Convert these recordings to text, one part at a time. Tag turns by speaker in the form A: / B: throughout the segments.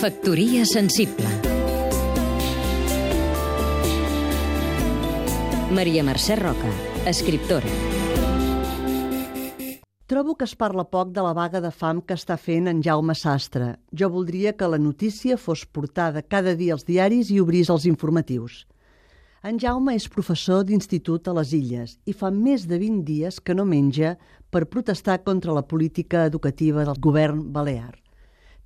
A: Factoria sensible Maria Mercè Roca, escriptora
B: Trobo que es parla poc de la vaga de fam que està fent en Jaume Sastre. Jo voldria que la notícia fos portada cada dia als diaris i obrís els informatius. En Jaume és professor d'institut a les Illes i fa més de 20 dies que no menja per protestar contra la política educativa del govern balear.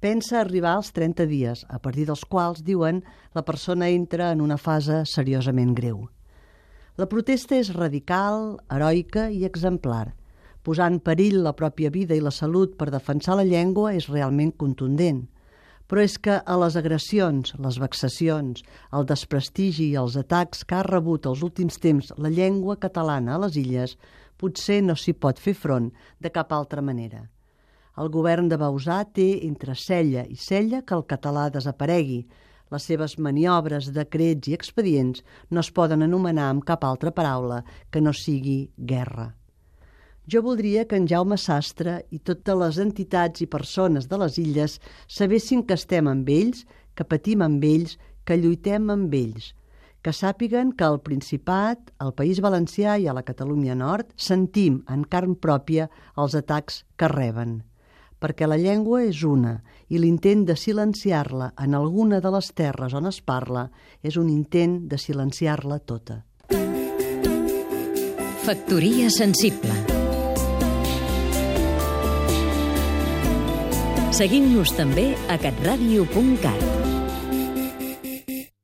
B: Pensa arribar als 30 dies, a partir dels quals, diuen, la persona entra en una fase seriosament greu. La protesta és radical, heroica i exemplar – posar en perill la pròpia vida i la salut per defensar la llengua és realment contundent. Però és que a les agressions, les vexacions, el desprestigi i els atacs que ha rebut els últims temps la llengua catalana a les illes, potser no s'hi pot fer front de cap altra manera. El govern de Bausà té entre cella i cella que el català desaparegui. Les seves maniobres, decrets i expedients no es poden anomenar amb cap altra paraula que no sigui guerra. Jo voldria que en Jaume Sastre i totes les entitats i persones de les illes sabessin que estem amb ells, que patim amb ells, que lluitem amb ells, que sàpiguen que al Principat, al País Valencià i a la Catalunya Nord sentim en carn pròpia els atacs que reben. Perquè la llengua és una i l'intent de silenciar-la en alguna de les terres on es parla és un intent de silenciar-la tota.
A: Factoria sensible Seguim-nos també a catradio.cat.